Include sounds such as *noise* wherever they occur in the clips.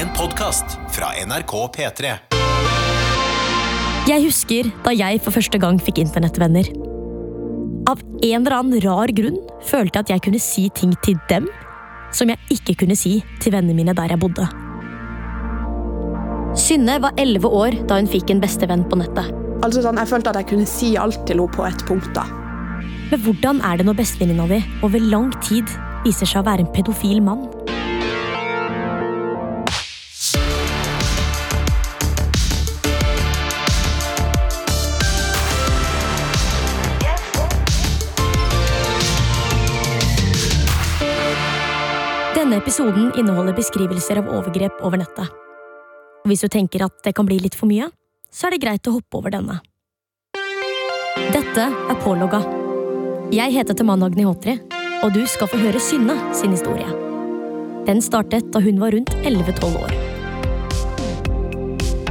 En podkast fra NRK P3. Jeg husker da jeg for første gang fikk internettvenner. Av en eller annen rar grunn følte jeg at jeg kunne si ting til dem som jeg ikke kunne si til vennene mine der jeg bodde. Synne var elleve år da hun fikk en bestevenn på nettet. Altså sånn, Jeg følte at jeg kunne si alt til henne på et punkt. da. Men hvordan er det når bestevenninna di over lang tid viser seg å være en pedofil mann? Denne episoden inneholder beskrivelser av overgrep over nettet. Hvis du tenker at det kan bli litt for mye, så er det greit å hoppe over denne. Dette er Pålogga. Jeg heter Taman Agnihotri, og du skal få høre Synne sin historie. Den startet da hun var rundt 11-12 år.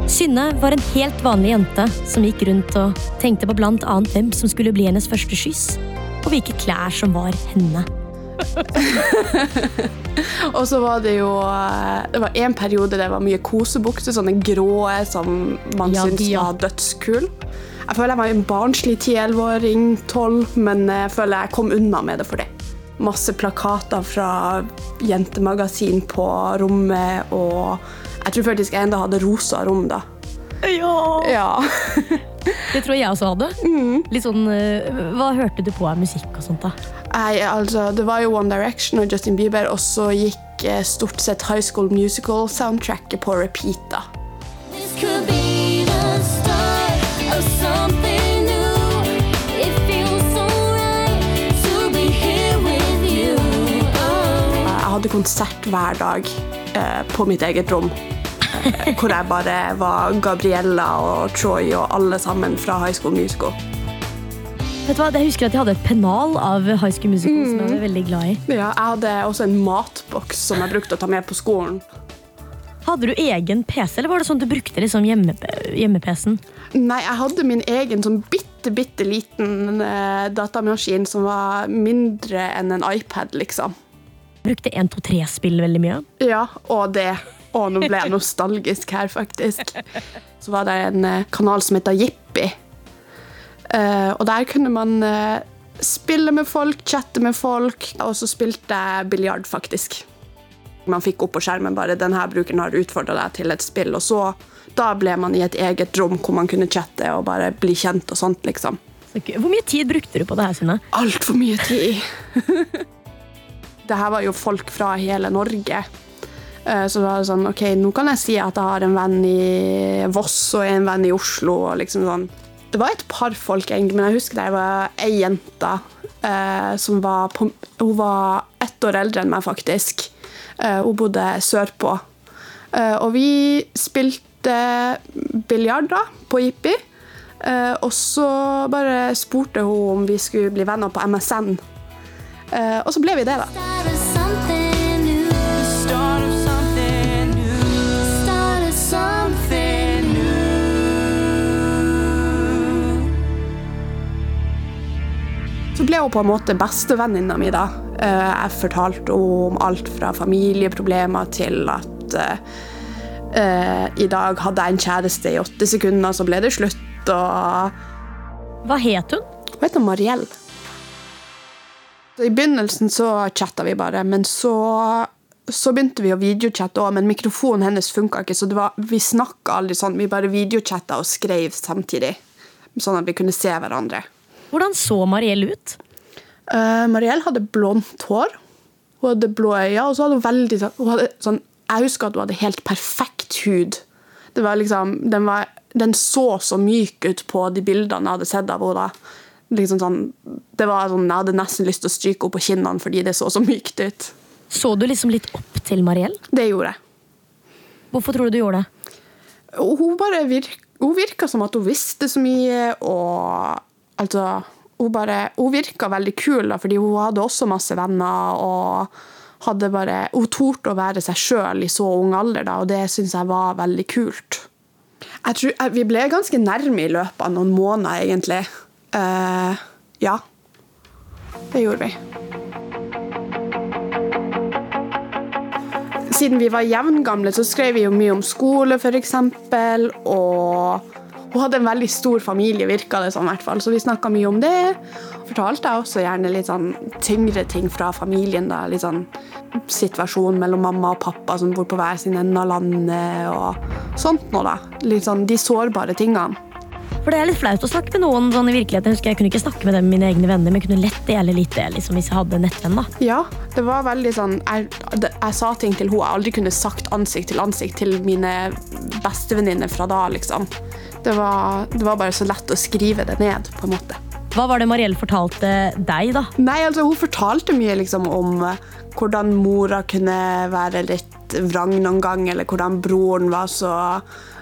Synne var en helt vanlig jente som gikk rundt og tenkte på blant annet hvem som skulle bli hennes første skyss, og hvilke klær som var henne. *laughs* Og så var det jo eh, Det var en periode det var mye kosebukser, sånne grå som man Ja, syntes ja. var dødskul. Jeg føler jeg var en barnslig 10-11-åring, 12, men jeg føler jeg kom unna med det for det. Masse plakater fra jentemagasin på rommet, og jeg tror faktisk jeg enda hadde rosa rom da. Ja! Ja. Det tror jeg også hadde. Litt sånn, eh, Hva hørte du på av musikk og sånt? da? Nei, altså, det var jo One Direction og Justin Bieber, og så gikk eh, stort sett High School Musical-soundtracket på repeat. da. Oh. Jeg hadde konsert hver dag eh, på mitt eget rom. eh, Hvor jeg bare var Gabriella og Troy og alle sammen fra High School Musical. Vet du hva, Jeg husker at jeg hadde et pennal av High School Musical som jeg var veldig glad i. Ja, jeg hadde også en matboks som jeg brukte å ta med på skolen. Hadde du egen PC, eller var det sånn at du brukte liksom hjemme- hjemme-PC-en? Nei, jeg hadde min egen sånn bitte, bitte liten eh, datamaskin som var mindre enn en iPad, liksom. Brukte 123-spill veldig mye. Ja, og det. Og nå ble jeg *laughs* nostalgisk her, faktisk. Så var det en eh, kanal som heter Jippi. Eh, og der kunne man eh, spille med folk, chatte med folk, og så spilte jeg biljard, faktisk. Man fikk opp på skjermen bare denne brukeren har utfordra deg til et spill, og så da ble man i et eget rom hvor man kunne chatte og bare bli kjent og sånt, liksom. Hvor mye tid brukte du på det her, Sunne? Altfor mye tid. *laughs* det her var jo folk fra hele Norge. Eh, Så det var sånn, ok, nå kan jeg si at jeg har en venn i Voss og en venn i Oslo. og liksom sånn. Det var et par folk, egentlig, men jeg husker det var ei jente eh, som var på, Hun var ett år eldre enn meg, faktisk. Eh, hun bodde sørpå. Eh, og vi spilte biljard på Jippi. Eh, og så bare spurte hun om vi skulle bli venner på MSN. Eh, og så ble vi det, da. Så ble hun på en måte bestevenninna mi. da. Eh, jeg fortalte om alt fra familieproblemer til at eh, i dag hadde jeg en kjæreste i åtte sekunder, så ble det slutt. Og Hva het hun? Hun heter Mariell. I begynnelsen så chatta vi bare, men så, så begynte vi å videochatte òg. Men mikrofonen hennes funka ikke, så det var, vi snakka aldri sånn. Vi bare videochatta og skrev samtidig, sånn at vi kunne se hverandre. Hvordan så Mariell ut? Uh, Mariell hadde blondt hår. Hun hadde blå øyne. og så hadde hun veldig sånn- hun hadde sånn, Jeg husker at hun hadde helt perfekt hud. Det var liksom, den, var, den så så myk ut på de bildene jeg hadde sett av henne. Liksom sånn, det var sånn, Jeg hadde nesten lyst til å stryke henne på kinnene fordi det så så mykt ut. Så du liksom litt opp til Mariell? Det gjorde jeg. Hvorfor tror du du gjorde det? Hun bare virka, hun virka som at hun visste så mye, og altså Hun, bare, hun virka veldig kul, da, fordi hun hadde også masse venner. og hadde bare, Hun torde å være seg sjøl i så ung alder, da, og det syns jeg var veldig kult. Jeg tror, vi ble ganske nærme i løpet av noen måneder, egentlig. Uh, ja. Det gjorde vi. siden vi var jevngamle, så skrev vi jo mye om skole, f.eks. Og hun hadde en veldig stor familie, virka det som. sånn, hvert fall. Så vi snakka mye om det. Fortalte jeg også gjerne litt sånn tyngre ting fra familien. da, Litt sånn situasjonen mellom mamma og pappa som bor på hver sin ende av landet, og sånt noe, da. Litt sånn de sårbare tingene. For det er litt flaut å snakke med noen sånn i virkeligheten. Jeg husker jeg kunne ikke snakke med dem, mine egne venner, men jeg kunne lett dele litt det liksom, hvis jeg hadde en nettvenn. da. Ja, det var veldig sånn Jeg, jeg sa ting til henne jeg aldri kunne sagt ansikt til ansikt til mine bestevenninner fra da, liksom. Det var, det var bare så lett å skrive det ned, på en måte. Hva var det Mariell fortalte deg, da? Nei, altså Hun fortalte mye liksom om eh, hvordan mora kunne være litt vrang noen gang, eller hvordan broren var så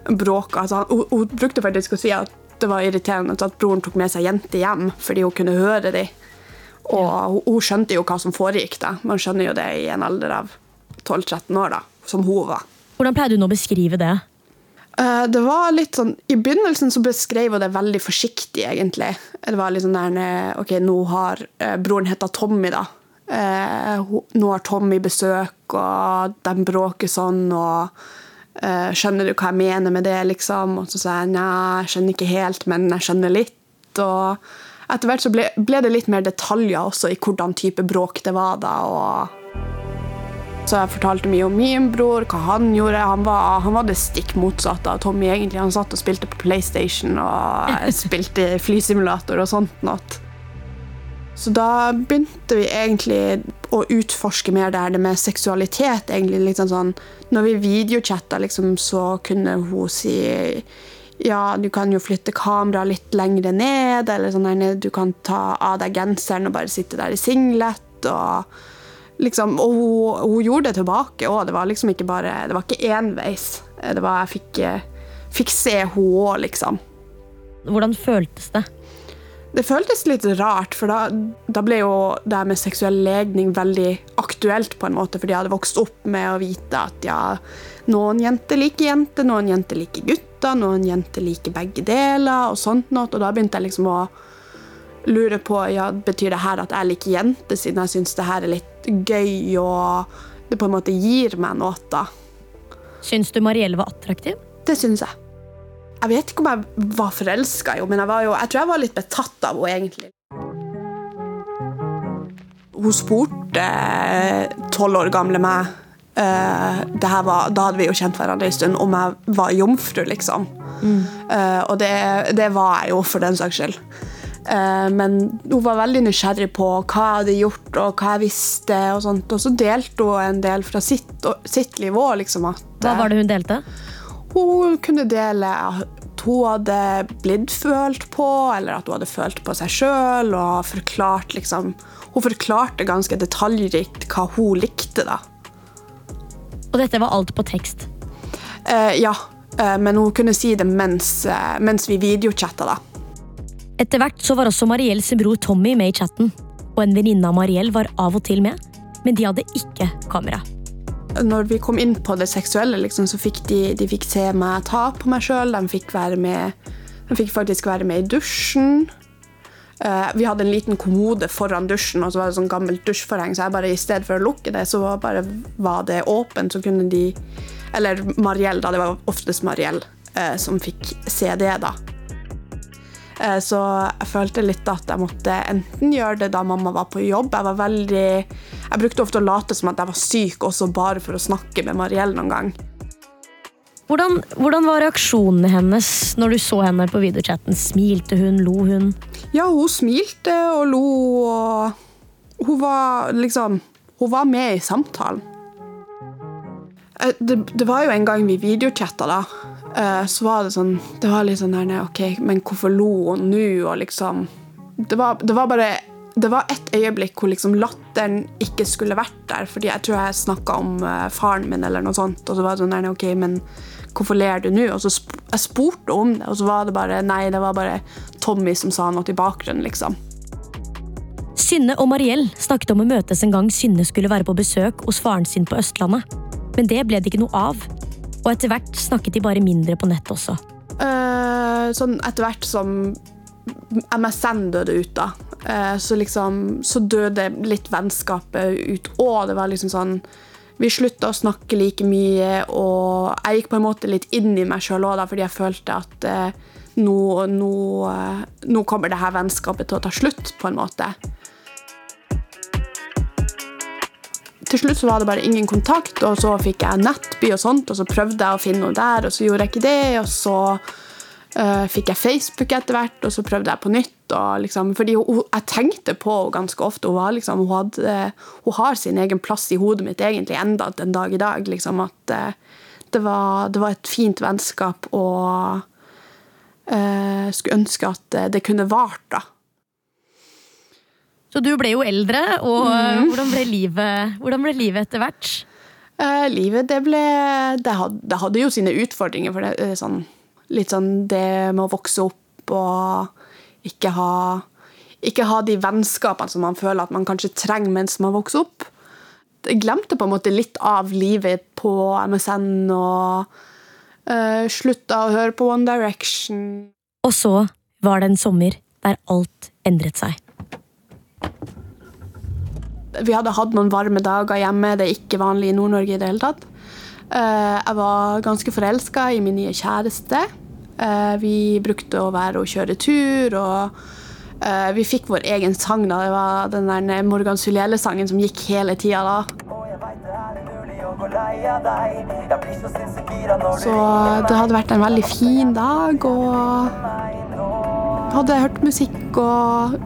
bråka. Altså, hun, hun brukte faktisk å si at det var irriterende at broren tok med seg jenter hjem fordi hun kunne høre dem. Og hun, hun skjønte jo hva som foregikk. da. Man skjønner jo det i en alder av 12-13 år, da, som hun var. Hvordan pleide hun å beskrive det? Eh, Det var litt sånn, I begynnelsen så beskrev hun det veldig forsiktig, egentlig. Det var litt sånn der, ok, Nå har eh, broren heta Tommy, da. Eh, nå har Tommy besøk, og de bråker sånn, og eh, Skjønner du hva jeg mener med det, liksom? Og så sa jeg nei, jeg skjønner ikke helt, men jeg skjønner litt. Og etter hvert så ble, ble det litt mer detaljer også i hvordan type bråk det var, da. og så jeg fortalte mye om min bror, hva han gjorde. Han var, han var det stikk motsatte av Tommy. egentlig. Han satt og spilte på PlayStation og *laughs* spilte flysimulator og sånt. noe. Så da begynte vi egentlig å utforske mer det her det med seksualitet. egentlig liksom sånn Når vi videochatta, liksom, så kunne hun si ja, du kan jo flytte kameraet litt lenger ned, eller sånn der, du kan ta av deg genseren og bare sitte der i singlet. og liksom, og hun, hun gjorde det tilbake òg. Det var liksom ikke bare, det var ikke enveis. Det var, jeg fikk, eh, fikk se henne òg, liksom. Hvordan føltes det? Det føltes litt rart, for da, da ble jo det med seksuell legning veldig aktuelt, på en måte, fordi jeg hadde vokst opp med å vite at ja, noen jenter liker jenter, noen jenter liker gutter, noen jenter liker begge deler, og sånt noe. Og da begynte jeg liksom å lure på ja, betyr det her at jeg liker jenter, siden jeg syns det her er litt gøy, og det på en måte gir meg noe. da. Syns du Mariell var attraktiv? Det syns jeg. Jeg vet ikke om jeg var forelska i henne, men jeg, var jo, jeg tror jeg var litt betatt av henne, egentlig. Hun spurte tolv år gamle meg eh, det her var, Da hadde vi jo kjent hverandre en stund, om jeg var jomfru, liksom. Eh, og det, det var jeg jo, for den saks skyld. Eh, men hun var veldig nysgjerrig på hva jeg hadde gjort, og hva jeg visste. Og sånt, og så delte hun en del fra sitt, sitt liv òg, liksom. Hva var det hun delte? hun kunne dele at hun hadde blitt følt på, eller at hun hadde følt på seg sjøl. Og forklart, liksom, hun forklarte ganske detaljrikt hva hun likte. da. Og dette var alt på tekst. Eh, ja, eh, men hun kunne si det mens, eh, mens vi videochatta. da. Etter hvert så var også Mariell bror Tommy med i chatten. Og en venninne av Mariell var av og til med, men de hadde ikke kamera. Når vi kom inn på det seksuelle, liksom, så fikk de, de fikk se meg ta på meg sjøl. De fikk være med De fikk faktisk være med i dusjen. Eh, vi hadde en liten kommode foran dusjen, og så var det sånn gammelt dusjforheng, så jeg bare i stedet for å lukke det, så var bare var det åpent, så kunne de Eller Mariell, da. Det var oftest Mariell eh, som fikk se det, da. Eh, Så jeg følte litt at jeg måtte enten gjøre det da mamma var på jobb. Jeg var veldig Jeg brukte ofte å late som at jeg var syk, også bare for å snakke med Mariell noen gang. Hvordan, hvordan var reaksjonene hennes når du så henne på videochatten? Smilte hun? Lo hun? Ja, hun smilte og lo, og hun var liksom Hun var med i samtalen. Eh, Det, det var jo en gang vi videochatta, da. Eh, Så var det sånn Det var litt sånn nede, OK, men hvorfor lo hun nå, og liksom Det var, det var bare det var et øyeblikk hvor liksom latteren ikke skulle vært der. fordi jeg tror jeg snakka om eh, faren min, eller noe sånt. Og så var det sånn der, ok, men hvorfor ler du nå? Og så sp jeg spurte om det, og så var det bare nei, det var bare Tommy som sa noe i bakgrunnen, liksom. Synne og Mariell snakket om å møtes en gang Synne skulle være på besøk hos faren sin på Østlandet. Men det ble det ikke noe av. Og etter hvert snakket de bare mindre på nett også. Uh, sånn etter hvert som MSN døde ut, da, uh, så liksom Så døde litt vennskapet ut. Og det var liksom sånn vi slutta å snakke like mye, og jeg gikk på en måte litt inn i meg sjøl òg, fordi jeg følte at uh, nå, nå, nå kommer det her vennskapet til å ta slutt, på en måte. Til slutt så var det bare ingen kontakt, og så fikk jeg nettby og sånt, og så prøvde jeg å finne noe der, og så gjorde jeg ikke det, og så uh, fikk jeg Facebook etter hvert, og så prøvde jeg på nytt. Og liksom, fordi hun, jeg tenkte på henne ganske ofte. Hun, liksom, hun, hadde, hun har sin egen plass i hodet mitt egentlig enda den dag i dag. Liksom, at uh, det, var, det var et fint vennskap, og uh, skulle ønske at det kunne vart, da. Så du ble jo eldre, og mm. hvordan, ble livet, hvordan ble livet etter hvert? Uh, livet, det ble det hadde, det hadde jo sine utfordringer. For det er sånn, litt sånn det med å vokse opp og ikke ha, ikke ha de vennskapene som man føler at man kanskje trenger mens man vokser opp. Jeg glemte på en måte litt av livet på MSN og uh, slutta å høre på One Direction. Og så var det en sommer der alt endret seg. Vi hadde hatt noen varme dager hjemme. Det er ikke vanlig i Nord-Norge i det hele tatt. Eh, Jeg var ganske forelska i min nye kjæreste. Eh, Vi brukte å være og kjøre tur, og eh, vi fikk vår egen sang. da. Det var den der Morgan Sulele-sangen som gikk hele tida da. Så det hadde vært en veldig fin dag, og hadde hørt musikk og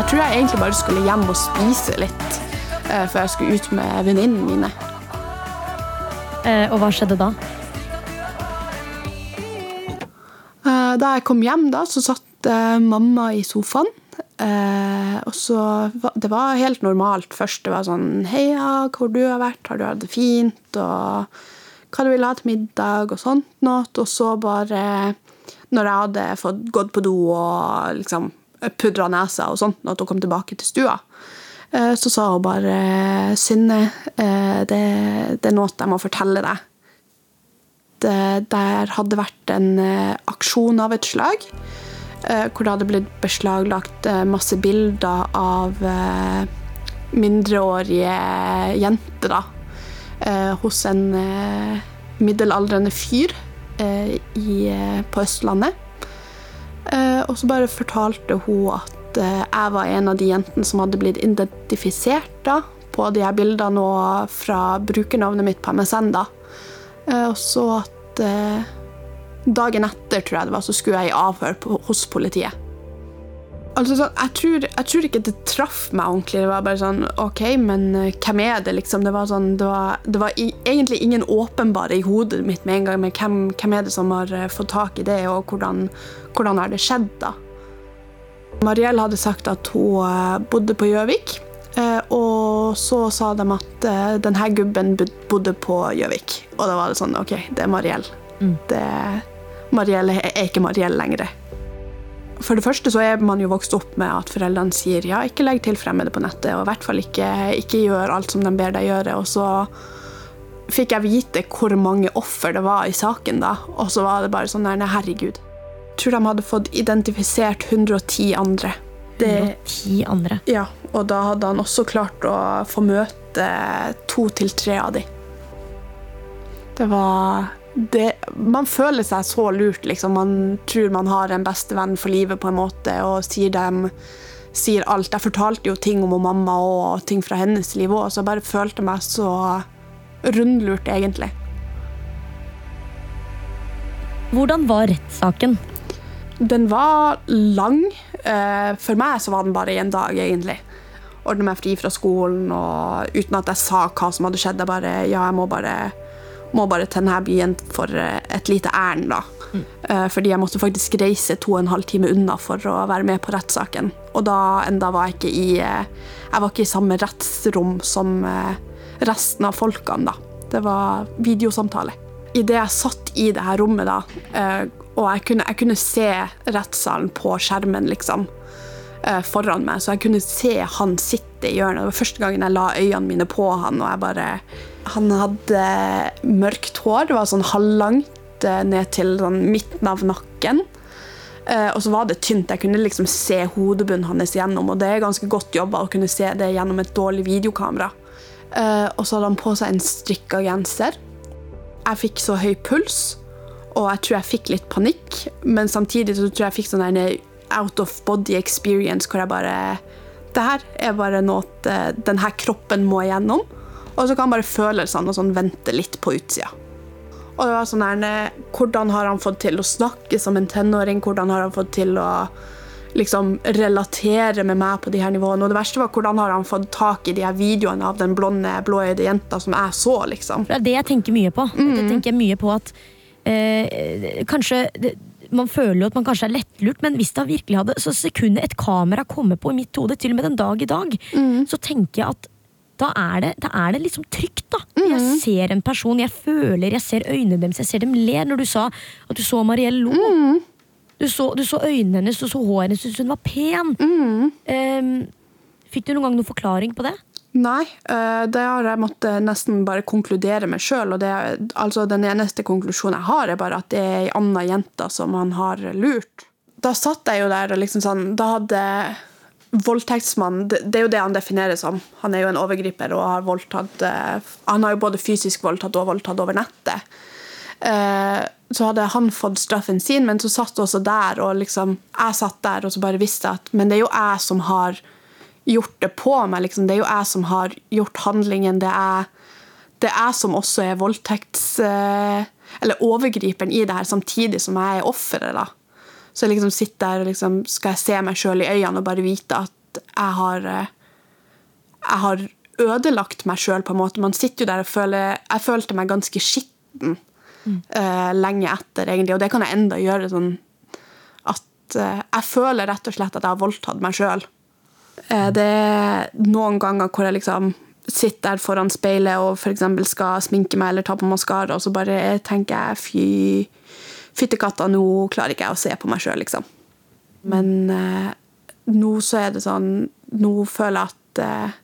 Jeg tror jeg egentlig bare skulle hjem og spise litt eh, før jeg skulle ut med venninnene mine. Eh, Og hva skjedde da? Eh, Da jeg kom hjem, da, så satt eh, mamma i sofaen. Eh, og så Det var helt normalt først. Det var sånn Heia, hvor du har vært? Har du hatt det fint? Og hva du vil ha til middag? Og sånt noe. Og så bare Når jeg hadde fått gått på do og liksom pudra nesa og sånt, når hun kom tilbake til stua, eh, så sa hun bare Synne, eh, det, det er noe jeg må fortelle deg det der hadde vært en eh, aksjon av et slag. eh, hvor det hadde blitt beslaglagt eh, masse bilder av eh, mindreårige jenter da, eh, hos en eh, middelaldrende fyr eh, eh, på Østlandet. Eh, og så bare fortalte hun at eh, jeg var en av de jentene som hadde blitt identifisert da, på de her bildene og fra brukernavnet mitt på MSN. da. Eh, Og så at dagen etter, tror jeg det var, så skulle jeg i avhør hos politiet. Altså, sånn, jeg, tror, jeg tror ikke det traff meg ordentlig. Det var bare sånn OK, men eh, hvem er det, liksom? Det var, sånn, det var, det var i, egentlig ingen åpenbare i hodet mitt med en gang. Men hvem, hvem er det som har eh, fått tak i det, og hvordan, hvordan har det skjedd, da? Mariell hadde sagt at hun eh, bodde på Gjøvik. Og så sa de at denne gubben bodde på Gjøvik. Og da var det sånn OK, det er Mariell. Det, Mariell er ikke Mariell lenger. For det første så er man jo vokst opp med at foreldrene sier ja, ikke legg til fremmede på nettet, og i hvert fall ikke, ikke gjør alt som de ber deg gjøre. Og så fikk jeg vite hvor mange offer det var i saken, da. Og så var det bare sånn der, herregud. Jeg tror de hadde fått identifisert 110 andre. Det, 110 andre. ja, og da hadde han også klart å få møte to til tre av de. Det var det, Man føler seg så lurt, liksom. Man tror man har en bestevenn for livet, på en måte, og sier dem sier alt. Jeg fortalte jo ting om mamma og ting fra hennes liv òg, så jeg bare følte meg så rundlurt, egentlig. Hvordan var rettssaken? Den var lang. Eh, For meg så var den bare i en dag, egentlig. Ordne meg fri fra skolen og uten at jeg sa hva som hadde skjedd. Jeg bare Ja, jeg må bare, må bare til denne byen for eh, et lite ærend, da. Mm. Fordi jeg måtte faktisk reise to og en halv time unna for å være med på rettssaken. Og da enda var jeg ikke i eh, Jeg var ikke i samme rettsrom som eh, resten av folkene, da. Det var videosamtale. Idet jeg satt i det her rommet, da, eh, og jeg kunne, jeg kunne se rettssalen på skjermen, liksom, eh, foran meg, så jeg kunne se han sitte i hjørnet. Det var første gangen jeg la øynene mine på han, og jeg bare Han hadde mørkt hår, det var sånn halvlangt, eh, ned til sånn, midten av nakken. Eh, og så var det tynt. Jeg kunne liksom se hodebunnen hans gjennom, og det er ganske godt jobba å kunne se det gjennom et dårlig videokamera. Eh, og så hadde han på seg en strikka genser. Jeg fikk så høy puls, og jeg tror jeg fikk litt panikk, men samtidig så tror jeg jeg fikk sånn der out of body experience hvor jeg bare Det her er bare noe at denne kroppen må igjennom. Og så kan bare følelsene og sånn vente litt på utsida. Og det var sånn her, Hvordan har han fått til å snakke som en tenåring? Hvordan har han fått til å liksom relatere med meg på de her nivåene? Og det verste var hvordan har han fått tak i de her videoene av den blonde, blåøyde jenta som jeg så, liksom. Det er det jeg tenker mye på. Det tenker jeg mye på at eh, kanskje det, Man føler jo at man kanskje er lettlurt, men hvis det virkelig hadde Så sekundet et kamera kommer på i mitt hode, til og med den dag i dag, så tenker jeg at da er det, da er det liksom trygt, da. Jeg ser en person, jeg føler, jeg ser øynene deres, jeg ser dem le. Når du sa at du så Marielle lo. Du, så, du så øynene hennes, du så håret hennes, du syntes hun var pen. Em, fikk du noen gang noen forklaring på det? Nei, eh, det har jeg måttet nesten bare konkludere med sjøl. Altså, den eneste konklusjonen jeg har, er bare at det er ei anna jente som han har lurt. Da satt jeg jo der og liksom sånn Da hadde voldtektsmannen det, er jo det han defineres som. Han er jo en overgriper og har voldtatt eh, Han har jo både fysisk voldtatt og voldtatt over nettet. Eh, så hadde han fått straffen sin, men så satt også der, og liksom Jeg satt der og så bare visste at Men det er jo jeg som har gjort det på meg. Liksom. Det er jo jeg som har gjort handlingen. Det er, det er jeg som også er voldtekts... eh, Eller overgriperen i det her, samtidig som jeg er offeret. da. Så jeg liksom sitter der og liksom skal jeg se meg sjøl i øynene og bare vite at jeg har eh, Jeg har ødelagt meg sjøl, på en måte. Man sitter jo der og føler Jeg følte meg ganske skitten eh, lenge etter, egentlig, og det kan jeg enda gjøre sånn at Jeg føler rett og slett at jeg har voldtatt meg sjøl. Det er noen ganger hvor jeg liksom sitter der foran speilet og eksempel skal sminke meg eller ta på maskara, og så bare tenker jeg fy Fyttekatta, nå klarer ikke jeg å se på meg sjøl, liksom. Men eh, nå så er det sånn Nå føler jeg at eh,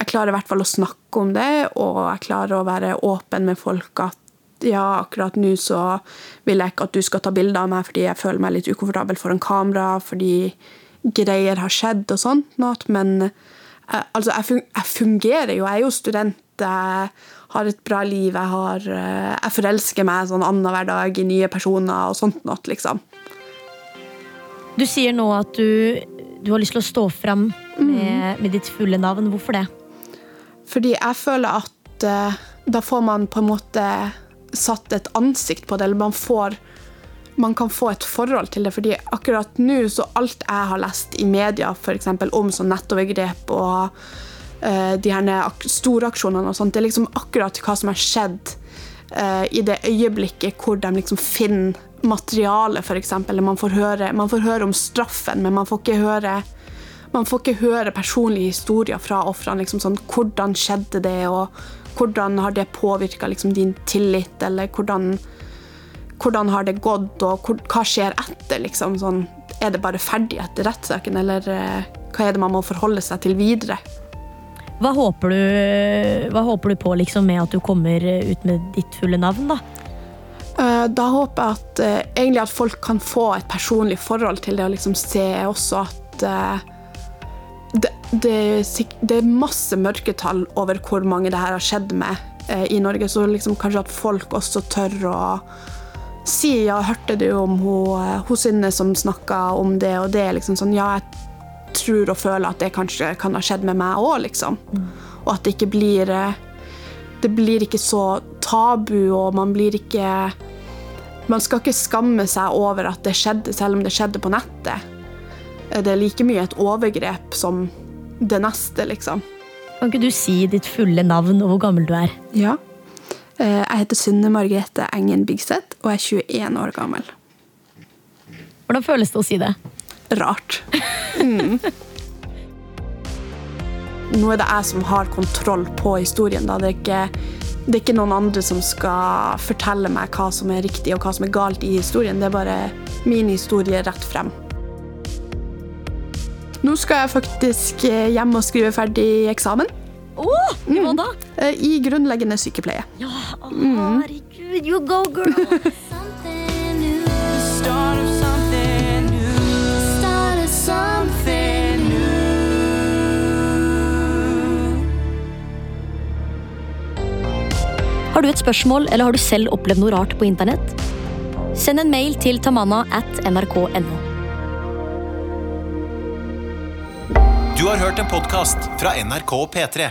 jeg klarer i hvert fall å snakke om det, og jeg klarer å være åpen med folk at ja, akkurat nå så vil jeg ikke at du skal ta bilde av meg fordi jeg føler meg litt ukomfortabel foran kamera, fordi greier har skjedd og sånt, noe, men eh, altså, jeg, fungerer jo. Jeg er jo student. Jeg har et bra liv. Jeg, har, eh, jeg forelsker meg sånn annenhver dag i nye personer og sånt noe, liksom. Du sier nå at du, du har lyst til å stå fram med, med ditt fulle navn. Hvorfor det? Fordi jeg føler at eh, da får man på en måte satt et ansikt på det, eller man får man kan få et forhold til det, fordi akkurat nå så alt jeg har lest i media for eksempel, om sånn nettovergrep og uh, de her ak- storaksjonene og sånt, det er liksom akkurat hva som har skjedd uh, i det øyeblikket hvor de liksom finner materiale, eksempel. Man man får høre om straffen, men man får ikke høre man får ikke høre personlige historier fra ofrene. Liksom sånn, hvordan skjedde det, og hvordan har det påvirka liksom, din tillit, eller hvordan, hvordan har det gått, og hva skjer etter? Liksom, sånn, er det bare ferdig etter rettssaken, eller eh, hva er det man må forholde seg til videre? Hva håper du, hva håper du på liksom, med at du kommer ut med ditt fulle navn? da? Eh, Da håper jeg at, eh, egentlig at folk kan få et personlig forhold til det, og liksom se også at det, det, det er masse mørketall over hvor mange det her har skjedd med i Norge, så liksom kanskje at folk også tør å si ja, hørte du om hun, eh, hun Synne som snakka om det og det? er liksom sånn, Ja, jeg tror og føler at det kanskje kan ha skjedd med meg òg, liksom. Og at det ikke blir eh, Det blir ikke så tabu, og man blir ikke Man skal ikke skamme seg over at det skjedde, selv om det skjedde på nettet. Det er like mye et overgrep som det neste, liksom. Kan ikke du si ditt fulle navn og hvor gammel du er? Ja. Eh, Jeg heter Synne Margrethe Engen Bigseth og er 21 år gammel. Hvordan føles det å si det? Rart. Mm. Nå er det jeg som har kontroll på historien. Da. Det, er ikke, det er ikke noen andre som skal fortelle meg hva som er riktig og hva som er galt i historien. Det er bare min historie rett frem. Nå skal jeg faktisk eh, hjem og skrive ferdig eksamen Oh, hva mm. da? Eh, I grunnleggende sykepleie. Ja, ah, mm. herregud. You go, girl. *laughs* har du et spørsmål eller har du selv opplevd noe rart på internett? Send en mail til tamanna at nrk.no. Du har hørt en podkast fra NRK P3.